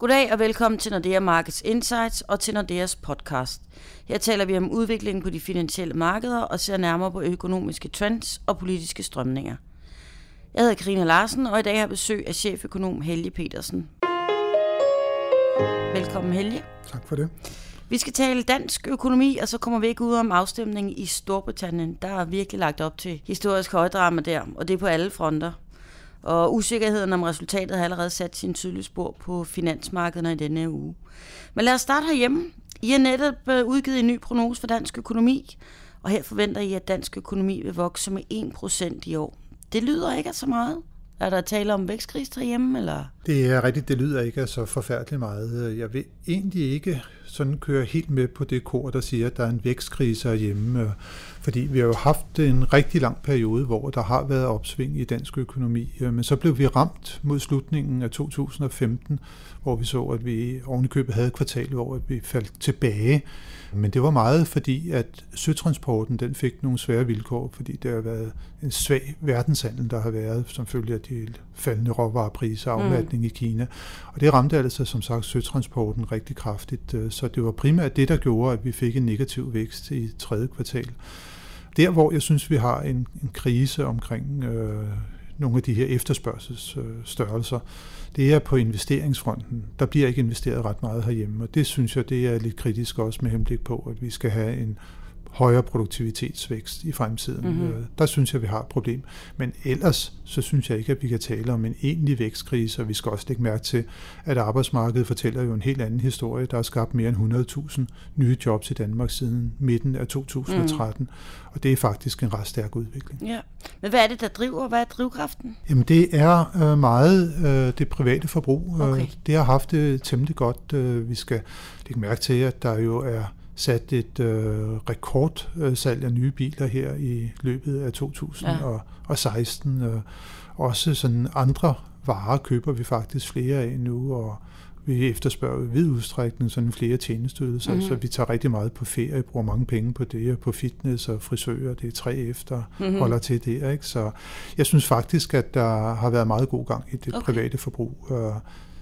Goddag og velkommen til Nordea Markets Insights og til Nordeas podcast. Her taler vi om udviklingen på de finansielle markeder og ser nærmere på økonomiske trends og politiske strømninger. Jeg hedder Karina Larsen, og i dag har jeg besøg af cheføkonom Helge Petersen. Velkommen Helge. Tak for det. Vi skal tale dansk økonomi, og så kommer vi ikke ud om afstemningen i Storbritannien. Der er virkelig lagt op til historisk højdrama der, og det er på alle fronter. Og usikkerheden om resultatet har allerede sat sin tydelige spor på finansmarkederne i denne uge. Men lad os starte herhjemme. I har netop øh, udgivet en ny prognose for dansk økonomi, og her forventer I, at dansk økonomi vil vokse med 1% i år. Det lyder ikke så meget. Er der tale om vækstkris derhjemme, eller? Det er rigtigt, det lyder ikke så forfærdeligt meget. Jeg vil egentlig ikke sådan køre helt med på det kor, der siger, at der er en vækstkrise herhjemme. Fordi vi har jo haft en rigtig lang periode, hvor der har været opsving i dansk økonomi. Øh, men så blev vi ramt mod slutningen af 2015, hvor vi så, at vi ovenikøbet havde et kvartal, hvor vi faldt tilbage. Men det var meget fordi, at søtransporten den fik nogle svære vilkår, fordi det har været en svag verdenshandel, der har været som følge af de faldende råvarepriser og afmatning mm. i Kina. Og det ramte altså som sagt søtransporten rigtig kraftigt. Så det var primært det, der gjorde, at vi fik en negativ vækst i tredje kvartal. Der, hvor jeg synes, vi har en, en krise omkring øh, nogle af de her efterspørgselsstørrelser, det er på investeringsfronten. Der bliver ikke investeret ret meget herhjemme, og det synes jeg, det er lidt kritisk også med henblik på, at vi skal have en højere produktivitetsvækst i fremtiden. Mm-hmm. Der synes jeg, vi har et problem. Men ellers, så synes jeg ikke, at vi kan tale om en egentlig vækstkrise, og vi skal også lægge mærke til, at arbejdsmarkedet fortæller jo en helt anden historie. Der er skabt mere end 100.000 nye jobs i Danmark siden midten af 2013, mm. og det er faktisk en ret stærk udvikling. Ja. Men hvad er det, der driver? Hvad er drivkraften? Jamen det er øh, meget øh, det private forbrug. Okay. Det har haft det temmelig godt. Vi skal lægge mærke til, at der jo er sat et øh, rekordsalg af nye biler her i løbet af 2016. Ja. Øh, også sådan andre varer køber vi faktisk flere af nu, og vi efterspørger i vid udstrækning sådan flere tjenesteydelser, mm-hmm. så vi tager rigtig meget på ferie, bruger mange penge på det, og på fitness og frisører, det er tre efter, mm-hmm. holder til det. Ikke? Så jeg synes faktisk, at der har været meget god gang i det okay. private forbrug. Øh,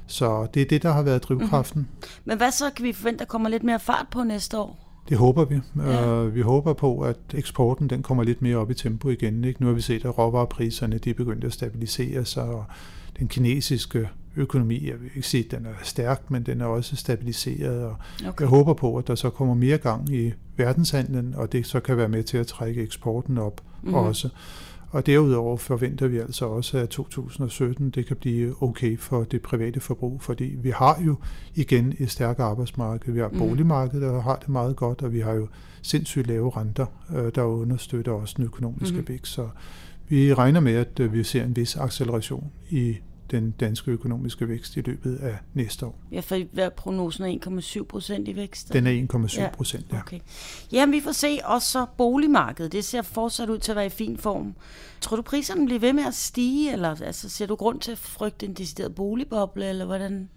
så det er det, der har været drivkraften. Mm-hmm. Men hvad så kan vi forvente, der kommer lidt mere fart på næste år? Det håber vi. Ja. Uh, vi håber på, at eksporten den kommer lidt mere op i tempo igen. Ikke? Nu har vi set, at råvarepriserne de er begyndt at stabilisere sig, og den kinesiske økonomi, jeg vil ikke sige, at den er stærk, men den er også stabiliseret. Og okay. Jeg håber på, at der så kommer mere gang i verdenshandlen, og det så kan være med til at trække eksporten op mm-hmm. også. Og derudover forventer vi altså også, at 2017 det kan blive okay for det private forbrug, fordi vi har jo igen et stærkt arbejdsmarked. Vi har mm. boligmarkedet, der har det meget godt, og vi har jo sindssygt lave renter, øh, der understøtter også den økonomiske mm. vækst. Så vi regner med, at øh, vi ser en vis acceleration i den danske økonomiske vækst i løbet af næste år. Ja, for hver prognosen er 1,7 procent i vækst? Den er 1,7 procent, ja. Okay. Jamen, vi får se også så boligmarkedet. Det ser fortsat ud til at være i fin form. Tror du, priserne bliver ved med at stige, eller altså, ser du grund til at frygte en decideret boligboble, eller hvordan?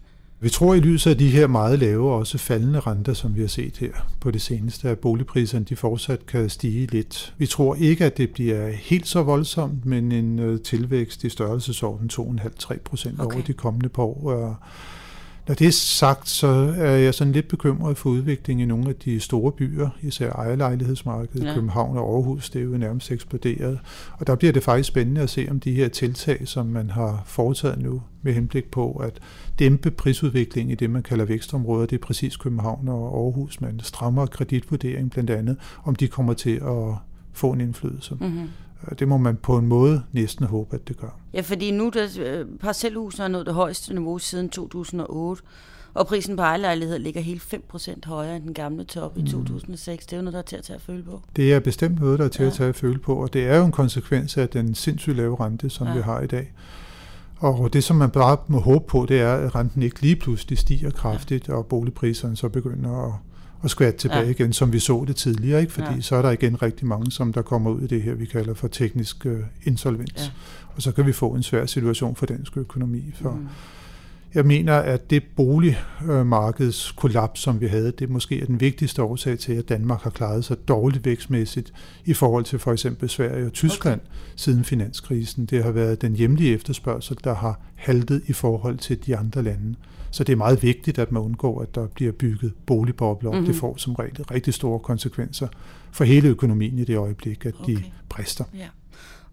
Vi tror i lyset af de her meget lave og også faldende renter, som vi har set her på det seneste, at boligpriserne de fortsat kan stige lidt. Vi tror ikke, at det bliver helt så voldsomt, men en øh, tilvækst i størrelsesorden 2,5-3 procent okay. over de kommende par år. Når det er sagt, så er jeg sådan lidt bekymret for udviklingen i nogle af de store byer, især ejerlejlighedsmarkedet, ja. København og Aarhus, det er jo nærmest eksploderet. Og der bliver det faktisk spændende at se, om de her tiltag, som man har foretaget nu, med henblik på at dæmpe prisudviklingen i det, man kalder vækstområder, det er præcis København og Aarhus, men strammer kreditvurdering blandt andet, om de kommer til at få en indflydelse. Mm-hmm. Det må man på en måde næsten håbe, at det gør. Ja, fordi nu der øh, parcelhusene er nået det højeste niveau siden 2008, og prisen på ejerlejlighed ligger helt 5% højere end den gamle top i 2006. Det er jo noget, der er til at tage at føle på. Det er bestemt noget, der er til ja. at tage at føle på, og det er jo en konsekvens af den sindssygt lave rente, som ja. vi har i dag. Og det, som man bare må håbe på, det er, at renten ikke lige pludselig stiger kraftigt, ja. og boligpriserne så begynder at og skvætte tilbage ja. igen, som vi så det tidligere, ikke? fordi ja. så er der igen rigtig mange, som der kommer ud i det her, vi kalder for teknisk uh, insolvens. Ja. Og så kan vi få en svær situation for dansk økonomi. For mm. Jeg mener, at det boligmarkedskollaps, som vi havde, det måske er den vigtigste årsag til, at Danmark har klaret sig dårligt vækstmæssigt i forhold til for eksempel Sverige og Tyskland okay. siden finanskrisen. Det har været den hjemlige efterspørgsel, der har haltet i forhold til de andre lande. Så det er meget vigtigt, at man undgår, at der bliver bygget boligbobler. Mm-hmm. Det får som regel rigtig store konsekvenser for hele økonomien i det øjeblik, at okay. de brister. Ja.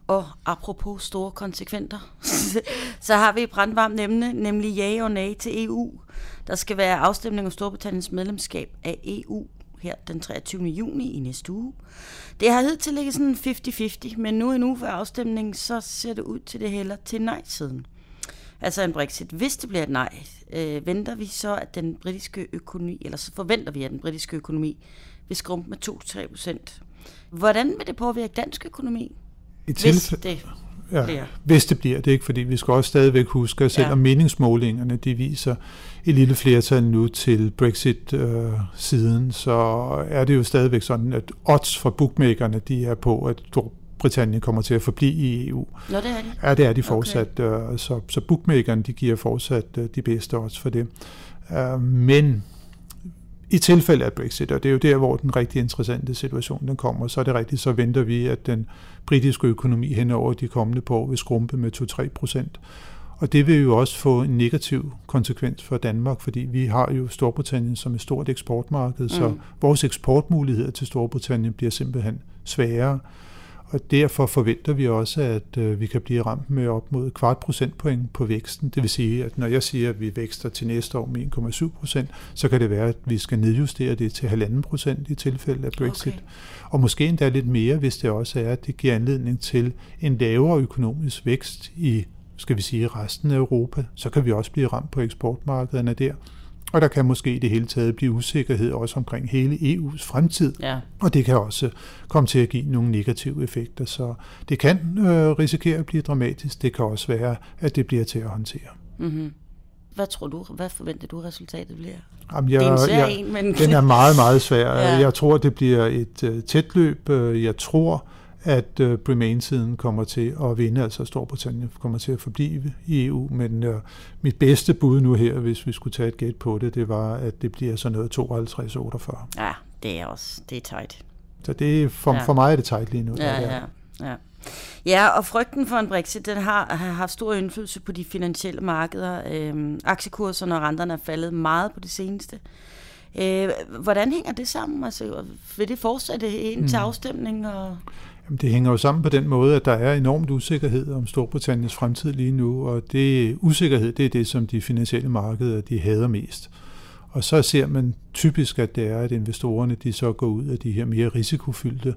Og apropos store konsekventer, så har vi et brandvarmt emne, nemlig ja og nej til EU. Der skal være afstemning om Storbritanniens medlemskab af EU her den 23. juni i næste uge. Det har hidtil ligget sådan 50-50, men nu en uge før afstemningen, så ser det ud til det heller til nej-siden. Altså en Brexit. Hvis det bliver et nej, øh, venter vi så, at den britiske økonomi, eller så forventer vi, at den britiske økonomi vil skrumpe med 2-3 procent. Hvordan vil det påvirke dansk økonomi? I hvis det ja, bliver. Hvis det bliver det, ikke? fordi vi skal også stadigvæk huske, at selvom ja. meningsmålingerne de viser et lille flertal nu til Brexit-siden, øh, så er det jo stadigvæk sådan, at odds for bookmakerne de er på, at Britannien kommer til at forblive i EU. Nå, det er de. Ja, det er de fortsat. Okay. Øh, så, så bookmakerne de giver fortsat øh, de bedste odds for det. Men i tilfælde af Brexit, og det er jo der, hvor den rigtig interessante situation den kommer, så er det rigtigt, så venter vi, at den britiske økonomi hen over de kommende på år vil skrumpe med 2-3 procent. Og det vil jo også få en negativ konsekvens for Danmark, fordi vi har jo Storbritannien som et stort eksportmarked, mm. så vores eksportmuligheder til Storbritannien bliver simpelthen sværere. Og derfor forventer vi også, at øh, vi kan blive ramt med op mod kvart procentpoint på væksten. Det vil sige, at når jeg siger, at vi vækster til næste år med 1,7 procent, så kan det være, at vi skal nedjustere det til 1,5 procent i tilfælde af Brexit. Okay. Og måske endda lidt mere, hvis det også er, at det giver anledning til en lavere økonomisk vækst i skal vi sige, resten af Europa, så kan vi også blive ramt på eksportmarkederne der. Og der kan måske i det hele taget blive usikkerhed også omkring hele EU's fremtid. Ja. Og det kan også komme til at give nogle negative effekter. Så det kan øh, risikere at blive dramatisk. Det kan også være, at det bliver til at håndtere. Mm-hmm. Hvad tror du, hvad forventer du resultatet bliver? Jamen, jeg, det er en svær jeg, en, men... Den er meget, meget svær. ja. Jeg tror, det bliver et uh, tæt løb. Jeg tror, at uh, Remain-siden kommer til at vinde, altså Storbritannien kommer til at forblive i EU, men uh, mit bedste bud nu her, hvis vi skulle tage et gæt på det, det var, at det bliver sådan noget 52-48. Ja, det er også, det er tight. Så det, for, ja. for mig er det tight lige nu. Ja, der, ja, ja. Ja, og frygten for en Brexit, den har, har haft stor indflydelse på de finansielle markeder. Øhm, aktiekurserne og renterne er faldet meget på det seneste. Øh, hvordan hænger det sammen? Altså, vil det fortsætte ind til mm. afstemning? Og Jamen, det hænger jo sammen på den måde, at der er enormt usikkerhed om Storbritanniens fremtid lige nu, og det usikkerhed, det er det, som de finansielle markeder de hader mest. Og så ser man typisk, at det er, at investorerne de så går ud af de her mere risikofyldte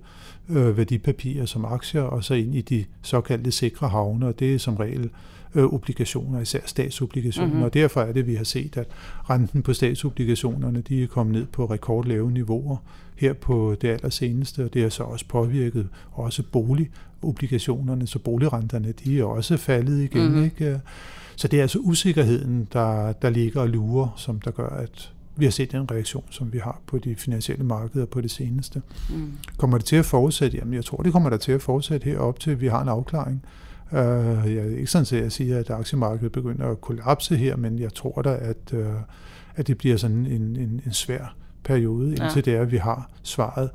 øh, værdipapirer som aktier, og så ind i de såkaldte sikre havne, og det er som regel øh, obligationer, især statsobligationer. Mm-hmm. Og derfor er det, vi har set, at renten på statsobligationerne de er kommet ned på rekordlave niveauer her på det allerseneste, og det har så også påvirket også boligobligationerne, så boligrenterne de er også faldet igen. Mm-hmm. Ikke? Så det er altså usikkerheden, der, der ligger og lurer, som der gør, at vi har set den reaktion, som vi har på de finansielle markeder på det seneste. Mm. Kommer det til at fortsætte? Jamen, jeg tror, det kommer der til at fortsætte herop til, vi har en afklaring. Jeg er ikke sådan, at jeg siger, at aktiemarkedet begynder at kollapse her, men jeg tror da, at, uh, at det bliver sådan en, en, en svær periode, indtil ja. det er, at vi har svaret.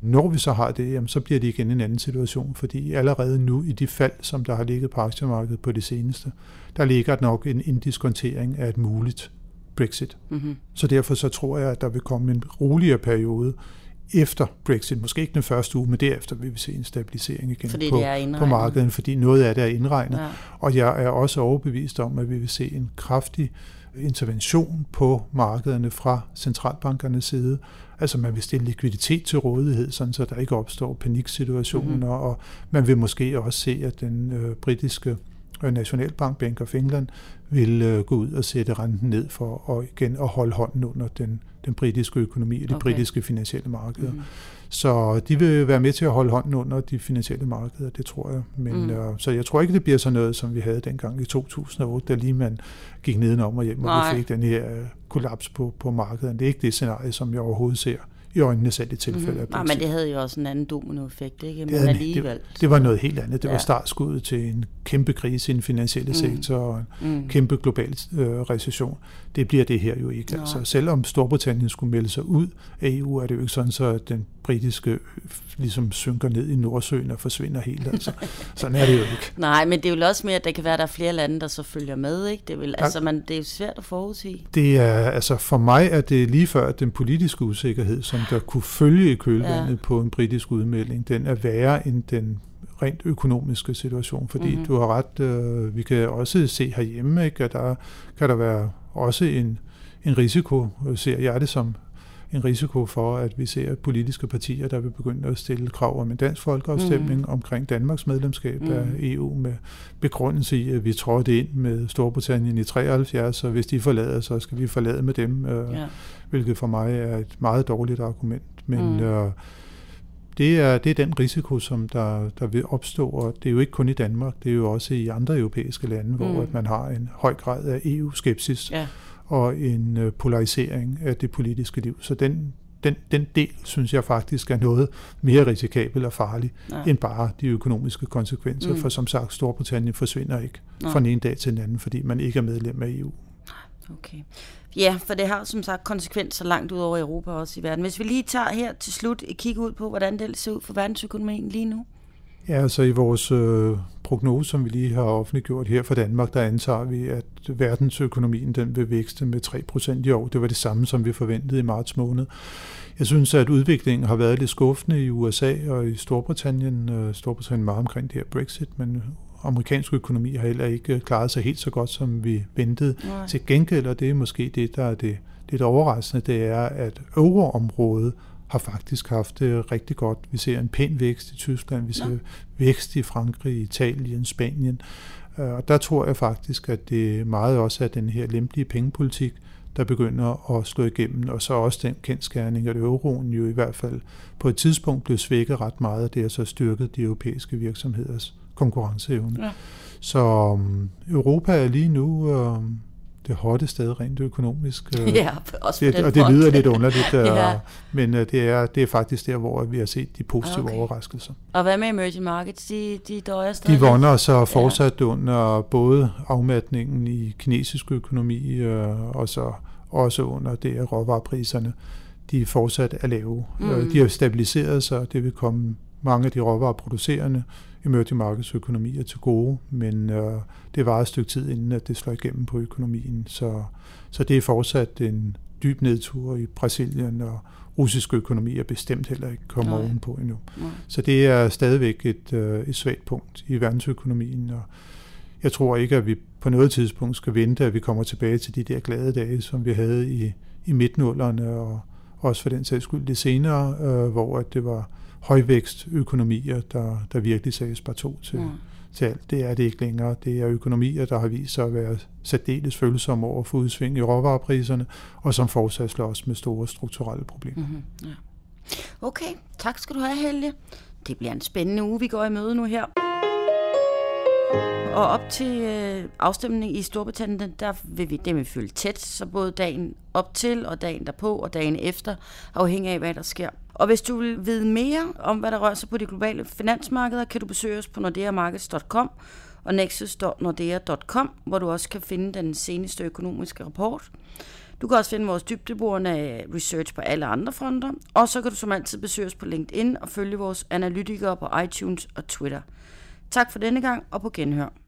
Når vi så har det, jamen, så bliver det igen en anden situation, fordi allerede nu i de fald, som der har ligget på aktiemarkedet på det seneste, der ligger nok en indiskontering af et muligt Brexit. Mm-hmm. Så derfor så tror jeg, at der vil komme en roligere periode efter Brexit, måske ikke den første uge, men derefter vil vi se en stabilisering igen fordi på, på markedet, fordi noget af det er indregnet. Ja. Og jeg er også overbevist om, at vi vil se en kraftig intervention på markederne fra centralbankernes side. Altså man vil stille likviditet til rådighed, sådan så der ikke opstår paniksituationer, mm-hmm. og man vil måske også se, at den øh, britiske Nationalbank, Bank of England, vil øh, gå ud og sætte renten ned for at, igen at holde hånden under den, den britiske økonomi og de okay. britiske finansielle markeder. Mm. Så de vil være med til at holde hånden under de finansielle markeder, det tror jeg. Men, mm. øh, så jeg tror ikke, det bliver sådan noget, som vi havde dengang i 2008, da lige man gik nedenom og hjem, og Nej. vi fik den her øh, kollaps på, på markedet. Det er ikke det scenarie, som jeg overhovedet ser i øjnene selv i tilfælde mm-hmm. af. Nej, men det havde jo også en anden dominoeffekt, ikke? Men det, alligevel. Det, det var noget helt andet. Det var ja. startskuddet til en kæmpe krise i den finansielle mm. sektor og en mm. kæmpe global øh, recession. Det bliver det her jo ikke. Altså, selvom Storbritannien skulle melde sig ud af EU, er det jo ikke sådan, så at den britiske ligesom synker ned i Nordsøen og forsvinder helt. Altså. sådan er det jo ikke. Nej, men det er jo også mere, at der kan være, at der er flere lande, der så følger med. Ikke? Det, vil, altså, man, det er jo svært at forudsige. Det er, altså for mig er det lige før den politiske usikkerhed, som der kunne følge i kølvandet ja. på en britisk udmelding, den er værre end den rent økonomiske situation, fordi mm-hmm. du har ret, øh, vi kan også se herhjemme, ikke, at der kan der være også en, en risiko, ser jeg det som en risiko for, at vi ser politiske partier, der vil begynde at stille krav om en dansk folkeafstemning mm. omkring Danmarks medlemskab mm. af EU med begrundelse i, at vi trådte ind med Storbritannien i 73, og hvis de forlader, så skal vi forlade med dem, øh, ja. hvilket for mig er et meget dårligt argument. Men mm. øh, det er, det er den risiko, som der, der vil opstå, og det er jo ikke kun i Danmark, det er jo også i andre europæiske lande, mm. hvor at man har en høj grad af EU-skepsis. Ja og en øh, polarisering af det politiske liv. Så den, den, den del, synes jeg faktisk er noget mere risikabel og farlig, ja. end bare de økonomiske konsekvenser. Mm. For som sagt, Storbritannien forsvinder ikke ja. fra den ene dag til den anden, fordi man ikke er medlem af EU. Okay. Ja, for det har som sagt konsekvenser langt ud over Europa også i verden. Hvis vi lige tager her til slut et kig ud på, hvordan det ser ud for verdensøkonomien lige nu. Ja, altså i vores øh, prognose, som vi lige har offentliggjort her for Danmark, der antager vi, at verdensøkonomien den vil vækste med 3% i år. Det var det samme, som vi forventede i marts måned. Jeg synes, at udviklingen har været lidt skuffende i USA og i Storbritannien. Øh, Storbritannien meget omkring det her Brexit, men amerikansk økonomi har heller ikke klaret sig helt så godt, som vi ventede. Nej. Til gengæld, og det er måske det, der er det lidt overraskende, det er, at euroområdet har faktisk haft det rigtig godt. Vi ser en pæn vækst i Tyskland, vi ser ja. vækst i Frankrig, Italien, Spanien. Øh, og der tror jeg faktisk, at det meget også er den her lempelige pengepolitik, der begynder at slå igennem, og så også den kendskærning, at euroen jo i hvert fald på et tidspunkt blev svækket ret meget, og det har så styrket de europæiske virksomheders konkurrenceevne. Ja. Så um, Europa er lige nu um, det hotte sted rent økonomisk. Øh, ja, også det, Og det lyder lidt underligt, øh, ja. men øh, det, er, det er faktisk der, hvor vi har set de positive okay. overraskelser. Og hvad med emerging markets? De, de døjer stadig? De vonder så fortsat ja. under både afmatningen i kinesisk økonomi, og så også under det af råvarepriserne. De er fortsat er lave. Mm. De har stabiliseret sig, det vil komme mange af de råvareproducerende emerging markets økonomier til gode, men øh, det var et stykke tid inden, at det slår igennem på økonomien. Så, så det er fortsat en dyb nedtur i Brasilien, og russisk økonomi er bestemt heller ikke kommet Nej. ovenpå endnu. Nej. Så det er stadigvæk et, øh, et svagt punkt i verdensøkonomien, og jeg tror ikke, at vi på noget tidspunkt skal vente, at vi kommer tilbage til de der glade dage, som vi havde i, i midtnullerne, og også for den sags skyld det senere, øh, hvor at det var højvækstøkonomier, der, der virkelig sagde bare to til, mm. til alt. Det er det ikke længere. Det er økonomier, der har vist sig at være særdeles følsomme over for udsving i råvarepriserne, og som fortsat slås med store strukturelle problemer. Mm-hmm. Ja. Okay, tak skal du have, Helge. Det bliver en spændende uge, vi går i møde nu her. Og op til øh, afstemningen i Storbritannien, der vil vi, det vil vi følge tæt, så både dagen op til og dagen derpå og dagen efter, afhængig af, hvad der sker. Og hvis du vil vide mere om, hvad der rører sig på de globale finansmarkeder, kan du besøge os på nordeamarkets.com og nexus.nordea.com, hvor du også kan finde den seneste økonomiske rapport. Du kan også finde vores dybdeborende øh, research på alle andre fronter, og så kan du som altid besøge os på LinkedIn og følge vores analytikere på iTunes og Twitter. Tak for denne gang, og på genhør.